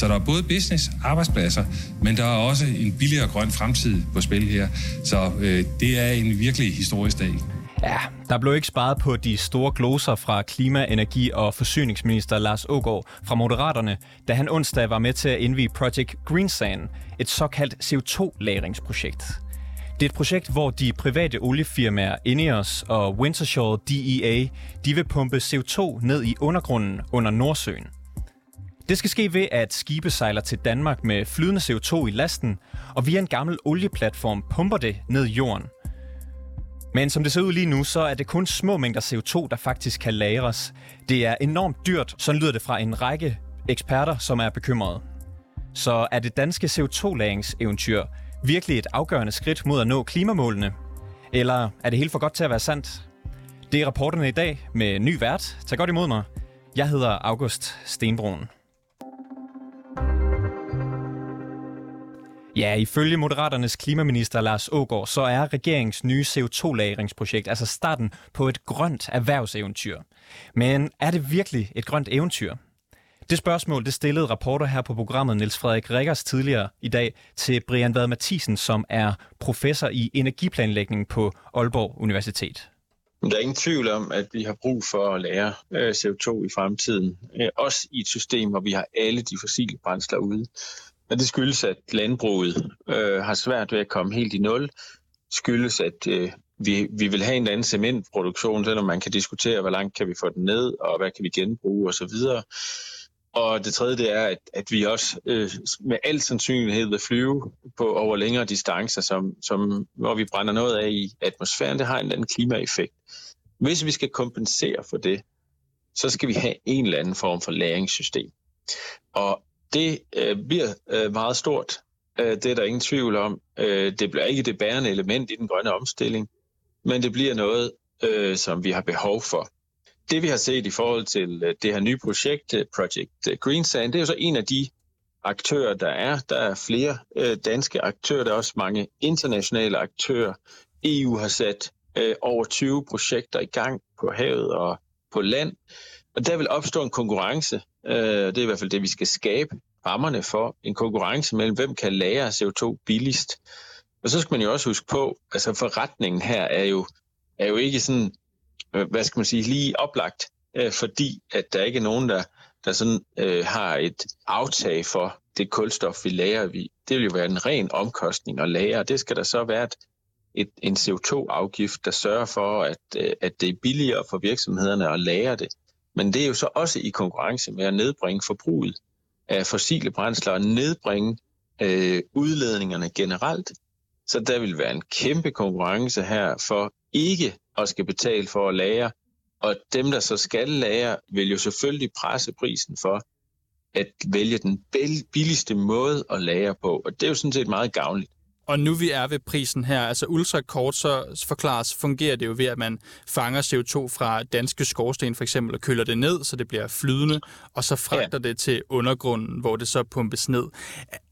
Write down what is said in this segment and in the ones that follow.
Så der er både business, arbejdspladser, men der er også en billigere grøn fremtid på spil her. Så øh, det er en virkelig historisk dag. Ja, der blev ikke sparet på de store gloser fra klima-, energi- og forsyningsminister Lars Ågaard fra Moderaterne, da han onsdag var med til at indvige Project Greensand, et såkaldt CO2-lagringsprojekt. Det er et projekt, hvor de private oliefirmaer Ineos og Wintershall DEA de vil pumpe CO2 ned i undergrunden under Nordsøen. Det skal ske ved, at skibe sejler til Danmark med flydende CO2 i lasten, og via en gammel olieplatform pumper det ned i jorden. Men som det ser ud lige nu, så er det kun små mængder CO2, der faktisk kan lagres. Det er enormt dyrt, så lyder det fra en række eksperter, som er bekymrede. Så er det danske CO2-lagringseventyr virkelig et afgørende skridt mod at nå klimamålene? Eller er det helt for godt til at være sandt? Det er rapporterne i dag med ny vært. Tag godt imod mig. Jeg hedder August Stenbroen. Ja, ifølge Moderaternes klimaminister Lars Ågaard, så er regeringens nye CO2-lagringsprojekt altså starten på et grønt erhvervseventyr. Men er det virkelig et grønt eventyr? Det spørgsmål det stillede rapporter her på programmet Niels Frederik Rikkers tidligere i dag til Brian Vad Mathisen, som er professor i energiplanlægning på Aalborg Universitet. Der er ingen tvivl om, at vi har brug for at lære øh, CO2 i fremtiden. Øh, også i et system, hvor vi har alle de fossile brændsler ude. Og det skyldes, at landbruget øh, har svært ved at komme helt i nul. skyldes, at øh, vi, vi vil have en anden cementproduktion, selvom man kan diskutere, hvor langt kan vi få den ned, og hvad kan vi genbruge osv. Og det tredje det er, at, at vi også øh, med al sandsynlighed vil flyve på over længere distancer, som, som, hvor vi brænder noget af i atmosfæren. Det har en anden klimaeffekt. Hvis vi skal kompensere for det, så skal vi have en eller anden form for læringssystem. Og det øh, bliver øh, meget stort. Øh, det er der ingen tvivl om. Øh, det bliver ikke det bærende element i den grønne omstilling, men det bliver noget, øh, som vi har behov for. Det vi har set i forhold til øh, det her nye projekt, øh, Project øh, Green Greensand, det er jo så en af de aktører, der er. Der er flere øh, danske aktører, der er også mange internationale aktører. EU har sat øh, over 20 projekter i gang på havet og på land. Og der vil opstå en konkurrence. Øh, det er i hvert fald det, vi skal skabe rammerne for. En konkurrence mellem, hvem kan lære CO2 billigst. Og så skal man jo også huske på, altså forretningen her er jo, er jo ikke sådan, øh, hvad skal man sige, lige oplagt, øh, fordi at der ikke er nogen, der, der sådan øh, har et aftag for det kulstof, vi lærer. Vi. Det vil jo være en ren omkostning at lære, det skal der så være et, et, en CO2-afgift, der sørger for, at, øh, at det er billigere for virksomhederne at lære det. Men det er jo så også i konkurrence med at nedbringe forbruget af fossile brændsler og nedbringe øh, udledningerne generelt. Så der vil være en kæmpe konkurrence her for ikke at skal betale for at lære. Og dem, der så skal lære, vil jo selvfølgelig presse prisen for at vælge den billigste måde at lære på. Og det er jo sådan set meget gavnligt. Og nu vi er ved prisen her, altså ultrakort, så forklares, fungerer det jo ved, at man fanger CO2 fra danske skorsten for eksempel og køler det ned, så det bliver flydende, og så fragter ja. det til undergrunden, hvor det så pumpes ned.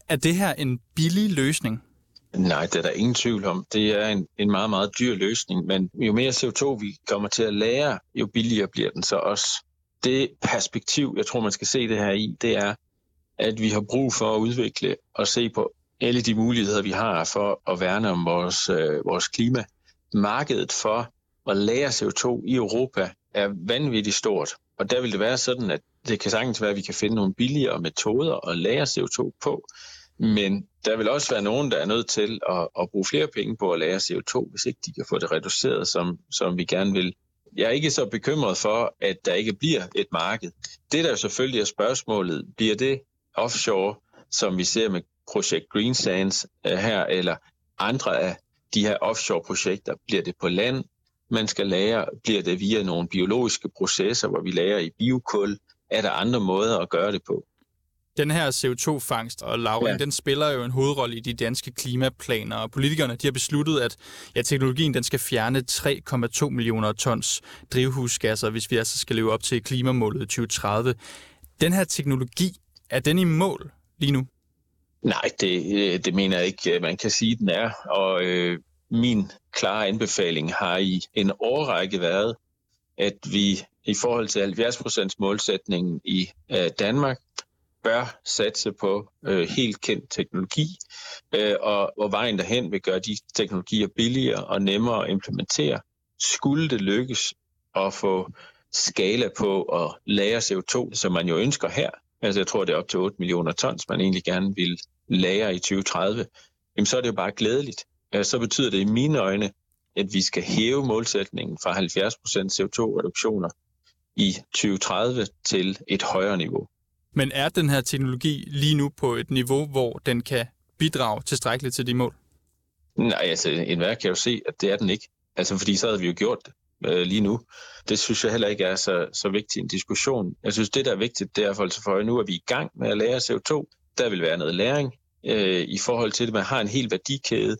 Er det her en billig løsning? Nej, det er der ingen tvivl om. Det er en, en meget, meget dyr løsning, men jo mere CO2 vi kommer til at lære, jo billigere bliver den så også. Det perspektiv, jeg tror, man skal se det her i, det er, at vi har brug for at udvikle og se på alle de muligheder, vi har for at værne om vores, øh, vores klima. Markedet for at lære CO2 i Europa er vanvittigt stort, og der vil det være sådan, at det kan sagtens være, at vi kan finde nogle billigere metoder at lære CO2 på, men der vil også være nogen, der er nødt til at, at bruge flere penge på at lære CO2, hvis ikke de kan få det reduceret, som, som vi gerne vil. Jeg er ikke så bekymret for, at der ikke bliver et marked. Det der jo selvfølgelig er spørgsmålet, bliver det offshore, som vi ser med projekt Green Sands uh, her, eller andre af de her offshore-projekter, bliver det på land, man skal lære, bliver det via nogle biologiske processer, hvor vi lærer i biokul, er der andre måder at gøre det på. Den her CO2-fangst og lavring, ja. den spiller jo en hovedrolle i de danske klimaplaner, og politikerne de har besluttet, at ja, teknologien den skal fjerne 3,2 millioner tons drivhusgasser, hvis vi altså skal leve op til klimamålet 2030. Den her teknologi, er den i mål lige nu? Nej, det, øh, det mener jeg ikke, øh, man kan sige, den er. Og øh, min klare anbefaling har i en årrække været, at vi i forhold til 70% målsætningen i øh, Danmark, bør satse på øh, helt kendt teknologi, øh, og, og vejen derhen vil gøre de teknologier billigere og nemmere at implementere. Skulle det lykkes at få skala på at lære CO2, som man jo ønsker her, altså jeg tror det er op til 8 millioner tons, man egentlig gerne vil lære i 2030, jamen så er det jo bare glædeligt. Så betyder det i mine øjne, at vi skal hæve målsætningen fra 70% CO2-reduktioner i 2030 til et højere niveau. Men er den her teknologi lige nu på et niveau, hvor den kan bidrage tilstrækkeligt til de mål? Nej, altså enhver kan jo se, at det er den ikke. Altså fordi så havde vi jo gjort det øh, lige nu. Det synes jeg heller ikke er så, så vigtig en diskussion. Jeg synes, det der er vigtigt, det er for, øje nu, at vi er i gang med at lære CO2. Der vil være noget læring øh, i forhold til det. Man har en hel værdikæde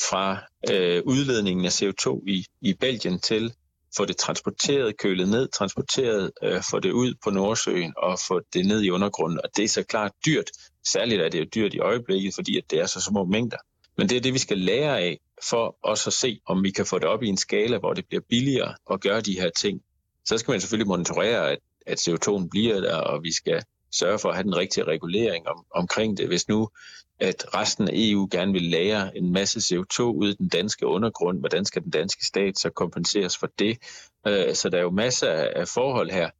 fra øh, udledningen af CO2 i, i Belgien til få det transporteret, kølet ned, transporteret, øh, få det ud på Nordsøen og få det ned i undergrunden. Og det er så klart dyrt. Særligt er det jo dyrt i øjeblikket, fordi at det er så små mængder. Men det er det, vi skal lære af, for også at se, om vi kan få det op i en skala, hvor det bliver billigere at gøre de her ting. Så skal man selvfølgelig monitorere, at, at CO2'en bliver der, og vi skal sørge for at have den rigtige regulering om, omkring det. Hvis nu at resten af EU gerne vil lære en masse CO2 ud i den danske undergrund, hvordan skal den danske stat så kompenseres for det? Øh, så der er jo masser af forhold her.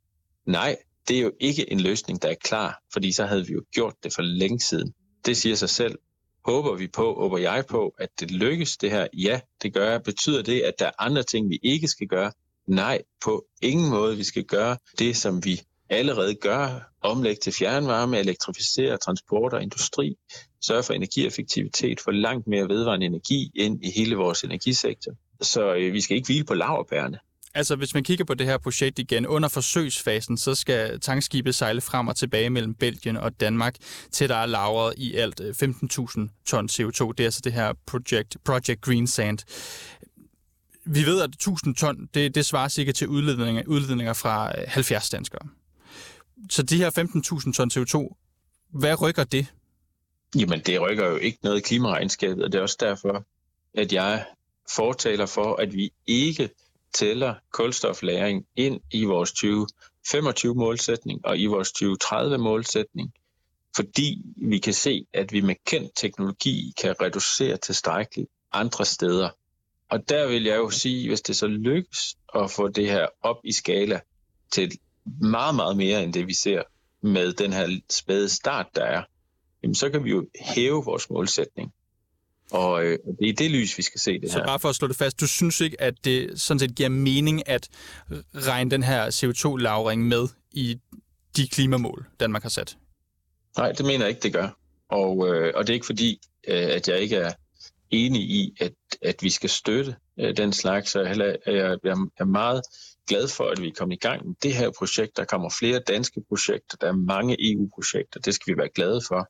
Nej, det er jo ikke en løsning, der er klar, fordi så havde vi jo gjort det for længe siden. Det siger sig selv. Håber vi på, håber jeg på, at det lykkes det her? Ja, det gør jeg. Betyder det, at der er andre ting, vi ikke skal gøre? Nej, på ingen måde. Vi skal gøre det, som vi allerede gør, omlægge til fjernvarme, elektrificere transport og industri, sørge for energieffektivitet, få langt mere vedvarende energi ind i hele vores energisektor. Så øh, vi skal ikke hvile på laverbærene. Altså, hvis man kigger på det her projekt igen, under forsøgsfasen, så skal tankskibet sejle frem og tilbage mellem Belgien og Danmark, til der er lagret i alt øh, 15.000 ton CO2. Det er altså det her project, project Green Sand. Vi ved, at 1000 ton, det, det svarer cirka til udledninger, udledninger fra øh, 70 danskere. Så de her 15.000 ton CO2, hvad rykker det? Jamen, det rykker jo ikke noget i klimaregnskabet, og det er også derfor, at jeg fortaler for, at vi ikke tæller kulstoflæring ind i vores 2025-målsætning og i vores 2030-målsætning, fordi vi kan se, at vi med kendt teknologi kan reducere tilstrækkeligt andre steder. Og der vil jeg jo sige, hvis det så lykkes at få det her op i skala til meget, meget mere end det, vi ser med den her spæde start, der er, jamen så kan vi jo hæve vores målsætning. Og øh, det er det lys, vi skal se det så her. Så bare for at slå det fast, du synes ikke, at det sådan set giver mening at regne den her CO2-lagring med i de klimamål, Danmark har sat? Nej, det mener jeg ikke, det gør. Og, øh, og det er ikke fordi, øh, at jeg ikke er enig i, at, at vi skal støtte øh, den slags. Så jeg, jeg, jeg er meget glad for, at vi er kommet i gang med det her projekt. Der kommer flere danske projekter, der er mange EU-projekter, det skal vi være glade for.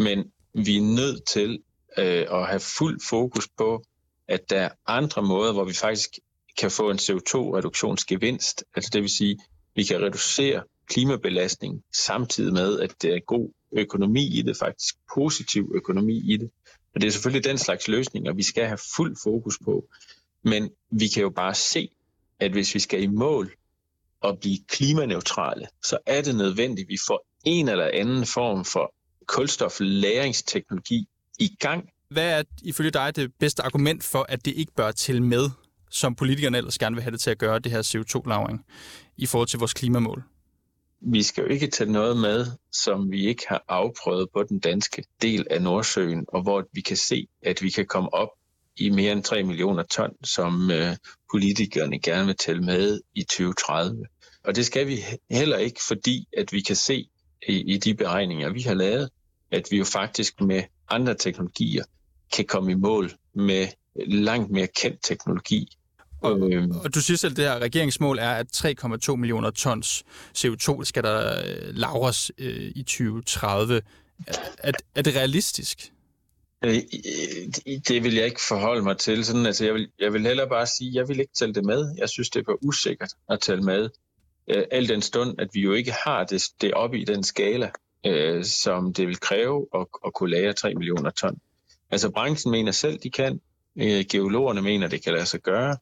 Men vi er nødt til øh, at have fuld fokus på, at der er andre måder, hvor vi faktisk kan få en CO2-reduktionsgevinst. Altså det vil sige, at vi kan reducere klimabelastning samtidig med, at det er god økonomi i det, faktisk positiv økonomi i det. Og det er selvfølgelig den slags løsninger, vi skal have fuld fokus på. Men vi kan jo bare se, at hvis vi skal i mål og blive klimaneutrale, så er det nødvendigt, at vi får en eller anden form for kulstoflæringsteknologi i gang. Hvad er ifølge dig det bedste argument for, at det ikke bør til med, som politikerne ellers gerne vil have det til at gøre, det her CO2-lagring, i forhold til vores klimamål? Vi skal jo ikke tage noget med, som vi ikke har afprøvet på den danske del af Nordsøen, og hvor vi kan se, at vi kan komme op i mere end 3 millioner ton, som øh, politikerne gerne vil tælle med i 2030. Og det skal vi heller ikke, fordi at vi kan se i, i de beregninger, vi har lavet, at vi jo faktisk med andre teknologier kan komme i mål med langt mere kendt teknologi. Og, øhm. og du siger selv, at det her regeringsmål er, at 3,2 millioner tons CO2 skal der øh, lagres øh, i 2030. Er, er, er det realistisk? Øh, det vil jeg ikke forholde mig til. Sådan, altså, jeg, vil, jeg vil hellere bare sige, at jeg vil ikke tælle det med. Jeg synes, det er for usikkert at tælle med. Øh, al den stund, at vi jo ikke har det, det oppe i den skala, øh, som det vil kræve at, at kunne lære 3 millioner ton. Altså branchen mener selv, de kan. Øh, geologerne mener, det kan lade sig gøre.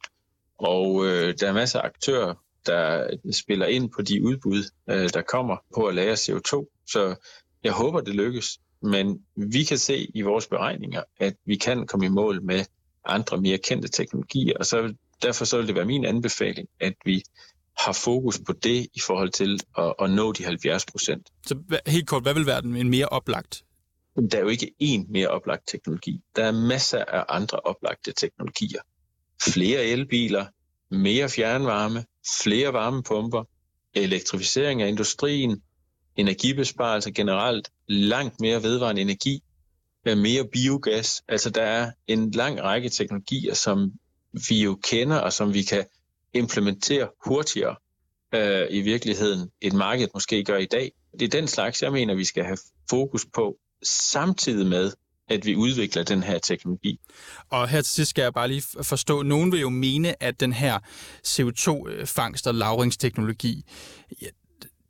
Og øh, der er masser af aktører, der spiller ind på de udbud, øh, der kommer på at lære CO2. Så Jeg håber, det lykkes, men vi kan se i vores beregninger, at vi kan komme i mål med andre mere kendte teknologier, og så derfor så vil det være min anbefaling, at vi har fokus på det i forhold til at, at nå de 70 procent. Så helt kort, hvad vil være den en mere oplagt? Der er jo ikke én mere oplagt teknologi. Der er masser af andre oplagte teknologier. Flere elbiler, mere fjernvarme, flere varmepumper, elektrificering af industrien, energibesparelser generelt, langt mere vedvarende energi, mere biogas. Altså der er en lang række teknologier, som vi jo kender og som vi kan implementere hurtigere øh, i virkeligheden, et marked måske gør i dag. Det er den slags, jeg mener, vi skal have fokus på, samtidig med, at vi udvikler den her teknologi. Og her til sidst skal jeg bare lige forstå, nogen vil jo mene, at den her CO2-fangst- og lagringsteknologi,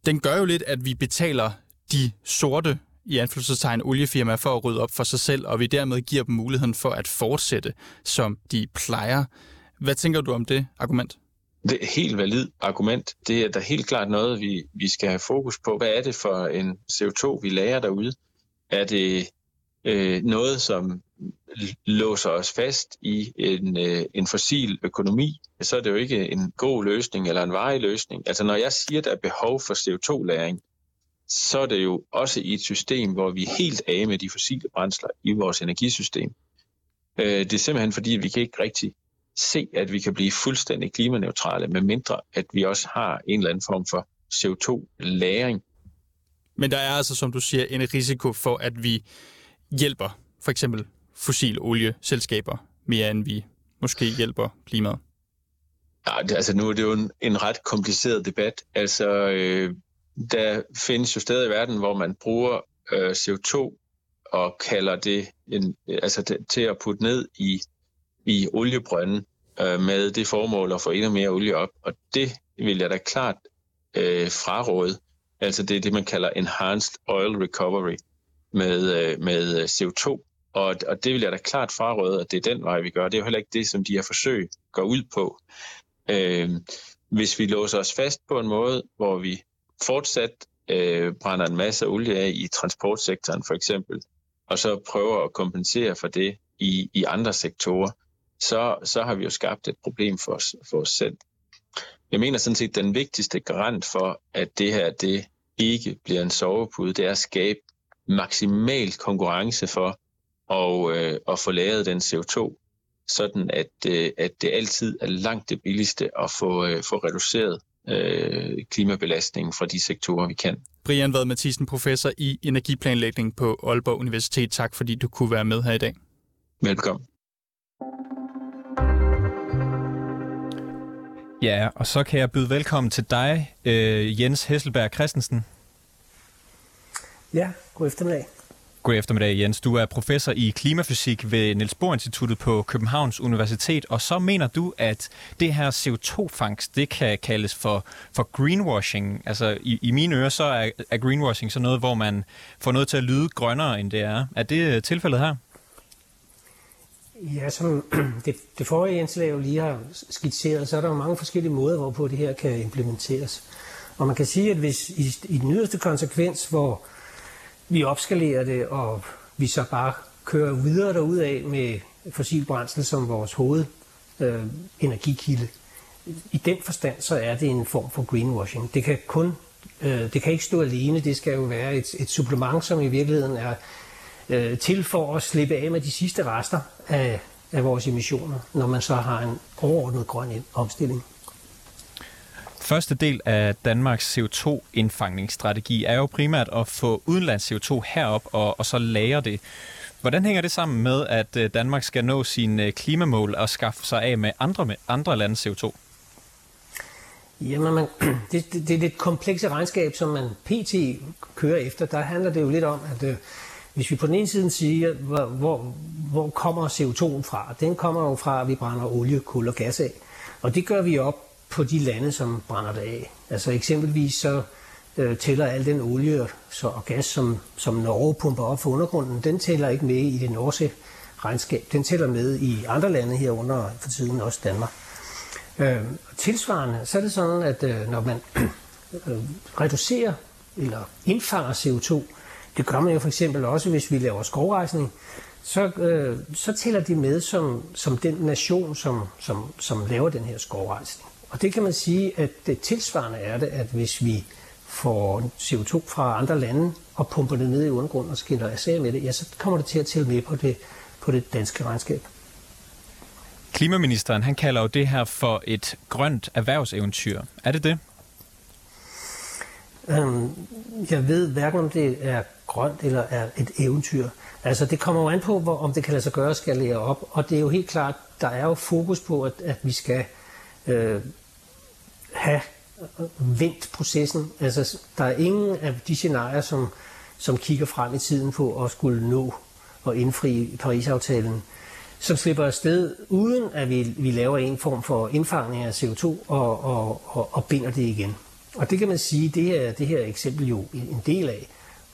den gør jo lidt, at vi betaler de sorte i anfølgelsestegn oliefirmaer for at rydde op for sig selv, og vi dermed giver dem muligheden for at fortsætte, som de plejer. Hvad tænker du om det argument? Det er helt valid argument. Det er da helt klart noget, vi, vi skal have fokus på. Hvad er det for en CO2, vi lærer derude? Er det øh, noget, som låser os fast i en, øh, en fossil økonomi, så er det jo ikke en god løsning eller en varig løsning. Altså når jeg siger, at der er behov for CO2-læring, så er det jo også i et system, hvor vi er helt af med de fossile brændsler i vores energisystem. Øh, det er simpelthen fordi, vi kan ikke rigtig se, at vi kan blive fuldstændig klimaneutrale, med mindre at vi også har en eller anden form for CO2-læring. Men der er altså, som du siger, en risiko for, at vi hjælper for eksempel fossil olieselskaber mere end vi måske hjælper klimaet? Ja, altså nu er det jo en, en ret kompliceret debat. Altså, øh, der findes jo steder i verden, hvor man bruger øh, CO2 og kalder det en, altså det, til at putte ned i, i oliebrønden øh, med det formål at få endnu mere olie op. Og det vil jeg da klart øh, fraråde. Altså det er det, man kalder Enhanced Oil Recovery med, øh, med øh, CO2. Og, og det vil jeg da klart fraråde, at det er den vej, vi gør. Det er jo heller ikke det, som de her forsøg går ud på. Øh, hvis vi låser os fast på en måde, hvor vi fortsat øh, brænder en masse olie af i transportsektoren for eksempel, og så prøver at kompensere for det i, i andre sektorer, så, så har vi jo skabt et problem for os, for os selv. Jeg mener sådan set, at den vigtigste garant for, at det her det ikke bliver en sovepude, det er at skabe maksimal konkurrence for at, øh, at få lavet den CO2, sådan at, øh, at det altid er langt det billigste at få, øh, få reduceret øh, klimabelastningen fra de sektorer, vi kan. Brian Vad Mathisen, professor i energiplanlægning på Aalborg Universitet. Tak fordi du kunne være med her i dag. Velkommen. Ja, og så kan jeg byde velkommen til dig, øh, Jens Hesselberg Christensen. Ja, god eftermiddag. God eftermiddag, Jens. Du er professor i klimafysik ved Niels Bohr Instituttet på Københavns Universitet, og så mener du, at det her CO2-fangst, det kan kaldes for, for greenwashing. Altså, i, i mine ører, så er, er greenwashing så noget, hvor man får noget til at lyde grønnere, end det er. Er det tilfældet her? Ja, som det, det forrige indslag jo lige har skitseret, så er der jo mange forskellige måder, hvorpå det her kan implementeres. Og man kan sige, at hvis i, i den yderste konsekvens, hvor vi opskalerer det, og vi så bare kører videre af med fossil brændsel som vores hoved øh, energikilde. I den forstand, så er det en form for greenwashing. Det kan kun øh, det kan ikke stå alene, det skal jo være et, et supplement, som i virkeligheden er øh, til for at slippe af med de sidste rester af, af vores emissioner, når man så har en overordnet grøn omstilling. Første del af Danmarks CO2-indfangningsstrategi er jo primært at få udenlands CO2 herop og, og så lagre det. Hvordan hænger det sammen med, at øh, Danmark skal nå sine øh, klimamål og skaffe sig af med andre, med andre landes CO2? Jamen, man, det, det, det er et komplekse regnskab, som man pt. kører efter. Der handler det jo lidt om, at øh, hvis vi på den ene side siger, hvor, hvor, hvor kommer CO2'en fra? Den kommer jo fra, at vi brænder olie, kul og gas af. Og det gør vi op på de lande, som brænder det af. Altså eksempelvis så øh, tæller al den olie så, og gas, som, som Norge pumper op for undergrunden, den tæller ikke med i det norske regnskab. Den tæller med i andre lande herunder for tiden også Danmark. Øh, tilsvarende, så er det sådan, at øh, når man øh, reducerer eller indfanger CO2 det gør man jo for eksempel også, hvis vi laver skovrejsning. Så, øh, så tæller de med som, som den nation, som, som, som laver den her skovrejsning. Og det kan man sige, at det tilsvarende er det, at hvis vi får CO2 fra andre lande og pumper det ned i undergrunden og skiller af med det, ja, så kommer det til at tælle med på det, på det danske regnskab. Klimaministeren han kalder jo det her for et grønt erhvervseventyr. Er det det? Øhm, jeg ved hverken om det er grønt eller er et eventyr. Altså det kommer jo an på, hvor, om det kan lade sig gøre at skalere op. Og det er jo helt klart, der er jo fokus på, at, at vi skal øh, have øh, vendt processen. Altså der er ingen af de scenarier, som, som kigger frem i tiden på at skulle nå og indfri Paris-aftalen som slipper afsted, uden at vi, vi laver en form for indfangning af CO2 og, og, og, og binder det igen. Og det kan man sige, det er det her eksempel jo en del af.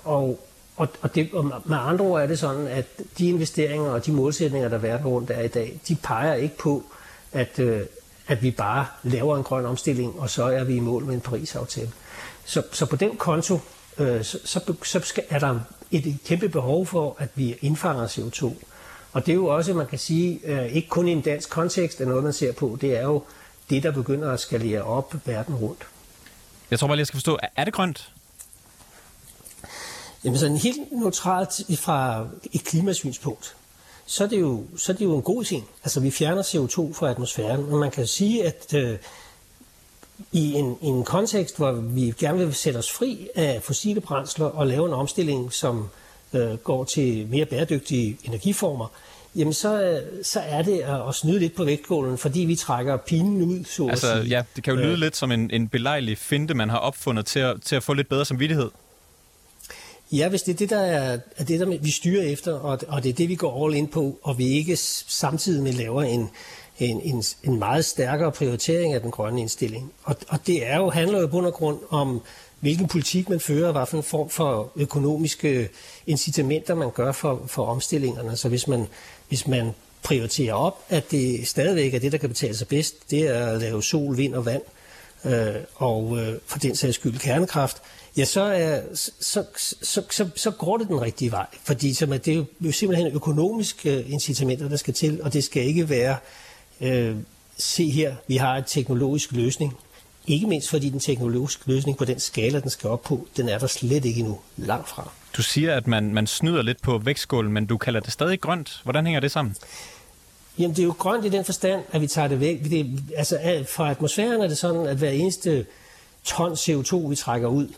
Og, og, og, det, og med andre ord er det sådan, at de investeringer og de målsætninger, der verden rundt er i dag, de peger ikke på, at, øh, at vi bare laver en grøn omstilling, og så er vi i mål med en Paris-aftale. Så, så på den konto, øh, så, så, så skal, er der et kæmpe behov for, at vi indfanger CO2. Og det er jo også, man kan sige, øh, ikke kun i en dansk kontekst er noget, man ser på, det er jo det, der begynder at skalere op verden rundt. Jeg tror bare lige, jeg skal forstå, er det grønt? Jamen sådan helt neutralt fra et klimasynspunkt, så er det jo, så er det jo en god ting. Altså vi fjerner CO2 fra atmosfæren, og man kan sige, at øh, i en, i en kontekst, hvor vi gerne vil sætte os fri af fossile brændsler og lave en omstilling, som øh, går til mere bæredygtige energiformer, jamen så, så er det at snyde lidt på vægtskålen, fordi vi trækker pinen ud, så altså, at sige. Ja, det kan jo lyde øh, lidt som en, en belejlig finte, man har opfundet til at, til at få lidt bedre samvittighed. Ja, hvis det er det, der er, er det, der vi styrer efter, og, og det er det, vi går all in på, og vi ikke samtidig med laver en, en, en, en meget stærkere prioritering af den grønne indstilling. Og, og det er jo, handler jo bund og grund om hvilken politik man fører, hvad for form for økonomiske øh, incitamenter man gør for, for omstillingerne. Så hvis man, hvis man prioriterer op, at det stadigvæk er det, der kan betale sig bedst, det er at lave sol, vind og vand, øh, og øh, for den sags skyld kernekraft, ja, så, er, så, så, så, så går det den rigtige vej. Fordi så, det er jo simpelthen økonomiske øh, incitamenter, der skal til, og det skal ikke være, øh, se her, vi har en teknologisk løsning, ikke mindst fordi den teknologiske løsning på den skala, den skal op på, den er der slet ikke endnu langt fra. Du siger, at man, man snyder lidt på vægtskålen, men du kalder det stadig grønt. Hvordan hænger det sammen? Jamen, det er jo grønt i den forstand, at vi tager det væk. Det, altså, fra atmosfæren er det sådan, at hver eneste ton CO2, vi trækker ud,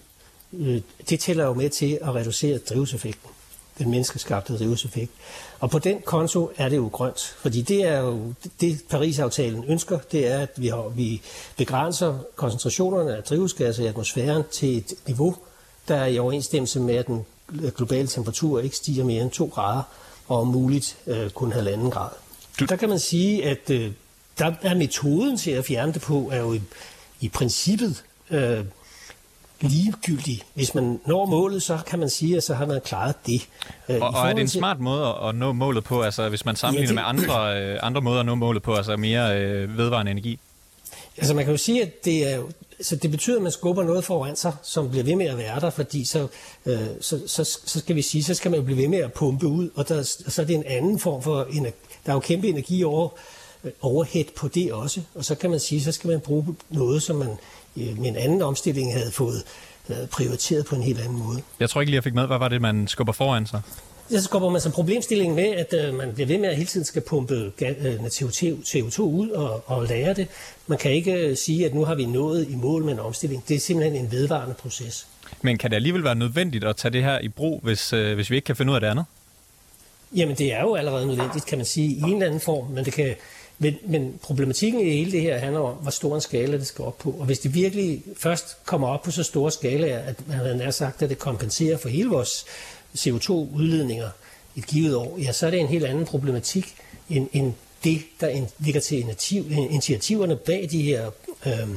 øh, det tæller jo med til at reducere drivhuseffekten den menneskeskabte drivhuseffekt. Og på den konto er det jo grønt, fordi det er jo det Paris-aftalen ønsker, det er, at vi, har, vi begrænser koncentrationerne af drivhusgasser i atmosfæren til et niveau, der er i overensstemmelse med, at den globale temperatur ikke stiger mere end 2 grader, og om muligt øh, kun halvanden grad. Du... Der kan man sige, at øh, der er metoden til at fjerne det på, er jo i, i princippet øh, ligegyldig. Hvis man når målet, så kan man sige, at så har man klaret det. Øh, og, og er det en smart måde at nå målet på, altså hvis man sammenligner ja, det... med andre, øh, andre måder at nå målet på, altså mere øh, vedvarende energi? Altså man kan jo sige, at det er så det betyder, at man skubber noget foran sig, som bliver ved med at være der, fordi så, øh, så, så, så skal vi sige, så skal man jo blive ved med at pumpe ud, og der, så er det en anden form for, der er jo kæmpe energi over, øh, overhead på det også, og så kan man sige, så skal man bruge noget, som man med en anden omstilling havde fået prioriteret på en helt anden måde. Jeg tror ikke lige, jeg fik med, hvad var det, man skubber foran sig? Så skubber man så problemstillingen med, at øh, man bliver ved med at hele tiden skal pumpe øh, CO2 ud og, og lære det. Man kan ikke øh, sige, at nu har vi nået i mål med en omstilling. Det er simpelthen en vedvarende proces. Men kan det alligevel være nødvendigt at tage det her i brug, hvis, øh, hvis vi ikke kan finde ud af det andet? Jamen det er jo allerede nødvendigt, kan man sige, i en eller anden form, men det kan, men, men problematikken i hele det her handler om, hvor stor en skala det skal op på. Og hvis det virkelig først kommer op på så store skalaer, at man har sagt, at det kompenserer for hele vores CO2-udledninger et givet år, ja, så er det en helt anden problematik end, end det, der ligger til initiativ, initiativerne bag de her øh,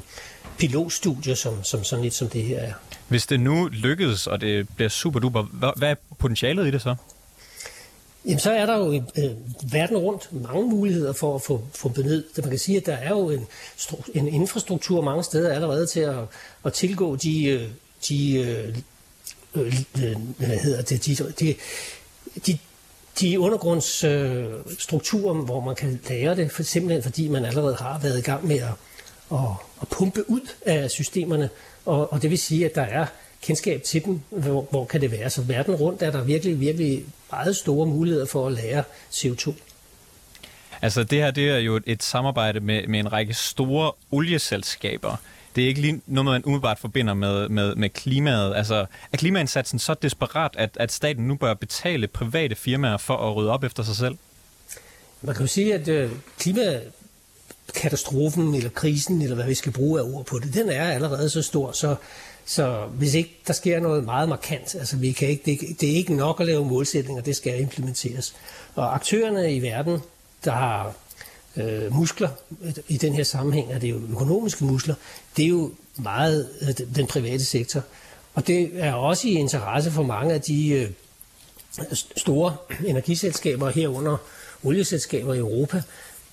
pilotstudier, som, som sådan lidt som det her er. Hvis det nu lykkedes, og det bliver super duper, hvad er potentialet i det så? Jamen, så er der jo øh, øh, verden rundt mange muligheder for at få få ned. Det man kan sige, at der er jo en, en infrastruktur mange steder allerede til at, at tilgå de, øh, de øh, øh, øh, hvad hedder det, de, de, de, de undergrundsstrukturer, øh, hvor man kan lære det, for, simpelthen fordi man allerede har været i gang med at, at, at pumpe ud af systemerne, og, og det vil sige, at der er kendskab til dem, hvor, hvor kan det være. Så verden rundt er der virkelig, virkelig meget store muligheder for at lære CO2. Altså det her det er jo et samarbejde med, med en række store olieselskaber. Det er ikke lige noget, man umiddelbart forbinder med, med, med klimaet. Altså er klimaindsatsen så desperat, at, at staten nu bør betale private firmaer for at rydde op efter sig selv? Man kan jo sige, at øh, katastrofen eller krisen, eller hvad vi skal bruge af ord på det, den er allerede så stor, så så hvis ikke der sker noget meget markant, altså vi kan ikke, det, det er ikke nok at lave målsætninger, det skal implementeres. Og aktørerne i verden, der har øh, muskler i den her sammenhæng, er det jo økonomiske muskler, det er jo meget øh, den private sektor. Og det er også i interesse for mange af de øh, store energiselskaber herunder olieselskaber i Europa,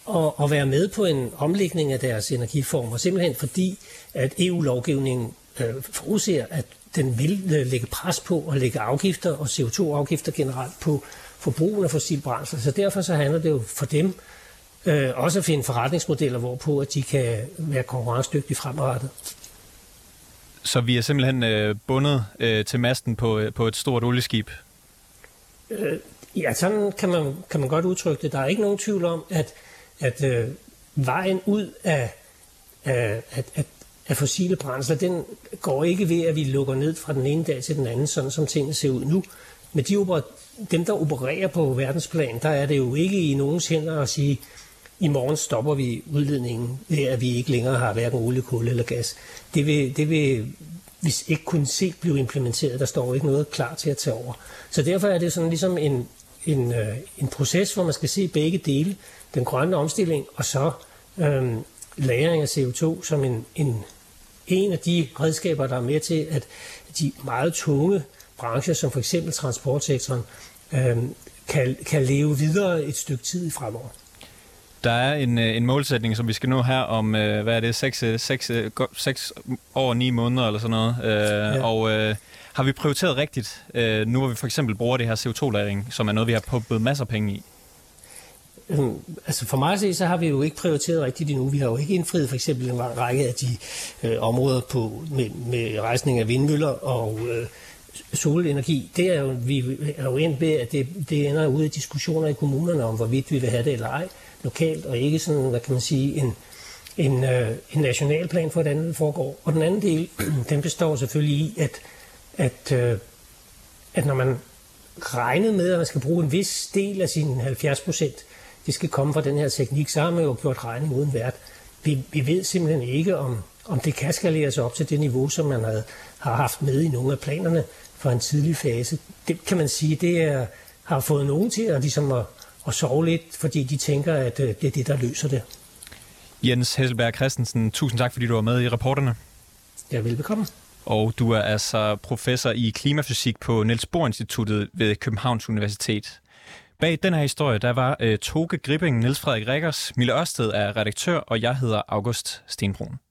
og, og være med på en omlægning af deres energiformer, simpelthen fordi, at EU-lovgivningen øh, forudser, at den vil øh, lægge pres på og lægge afgifter og CO2-afgifter generelt på forbrugen af fossil brændsel. Så derfor så handler det jo for dem øh, også at finde forretningsmodeller, hvorpå at de kan være konkurrencedygtige fremadrettet. Så vi er simpelthen øh, bundet øh, til masten på, øh, på et stort olieskib? Øh, ja, sådan kan man, kan man godt udtrykke det. Der er ikke nogen tvivl om, at, at øh, vejen ud af, af at, at af fossile brændsler, den går ikke ved, at vi lukker ned fra den ene dag til den anden, sådan som tingene ser ud nu. Men de dem, der opererer på verdensplan, der er det jo ikke i nogens hænder at sige, i morgen stopper vi udledningen ved, at vi ikke længere har hverken olie, kul eller gas. Det vil, det vil hvis ikke kunne se blive implementeret. Der står ikke noget klar til at tage over. Så derfor er det sådan ligesom en, en, øh, en proces, hvor man skal se begge dele. Den grønne omstilling og så øhm, lagring af CO2 som en, en en af de redskaber, der er med til, at de meget tunge brancher, som for eksempel transportsektoren, øh, kan, kan leve videre et stykke tid fremover. Der er en, øh, en målsætning, som vi skal nå her om, øh, hvad er det, 6, 6, 6 år, 9 måneder eller sådan noget. Øh, ja. Og øh, har vi prioriteret rigtigt, øh, nu hvor vi for eksempel bruger det her CO2-lagring, som er noget, vi har pumpet masser af penge i? Øhm, altså for mig at se, så har vi jo ikke prioriteret rigtigt endnu. Vi har jo ikke indfriet for eksempel en række af de øh, områder på, med, med rejsning af vindmøller og øh, solenergi. Det er jo, vi er jo endt ved, at det, det ender ud i diskussioner i kommunerne om, hvorvidt vi vil have det eller ej lokalt, og ikke sådan, hvad kan man sige, en, en, øh, en national plan for, hvordan det foregår. Og den anden del, den består selvfølgelig i, at, at, øh, at når man regnet med, at man skal bruge en vis del af sine 70 procent det skal komme fra den her teknik, så har man jo gjort regning uden vært. Vi, vi ved simpelthen ikke, om, om det kan skaleres op til det niveau, som man havde, har haft med i nogle af planerne fra en tidlig fase. Det kan man sige, det er, har fået nogen til at, ligesom at, at sove lidt, fordi de tænker, at øh, det er det, der løser det. Jens Hesselberg Christensen, tusind tak, fordi du var med i rapporterne. Ja, velbekomme. Og du er altså professor i klimafysik på Niels Bohr Instituttet ved Københavns Universitet. Bag den her historie, der var øh, Toge Gripping, Niels Frederik Rikkers, Mille Ørsted er redaktør, og jeg hedder August Stenbrun.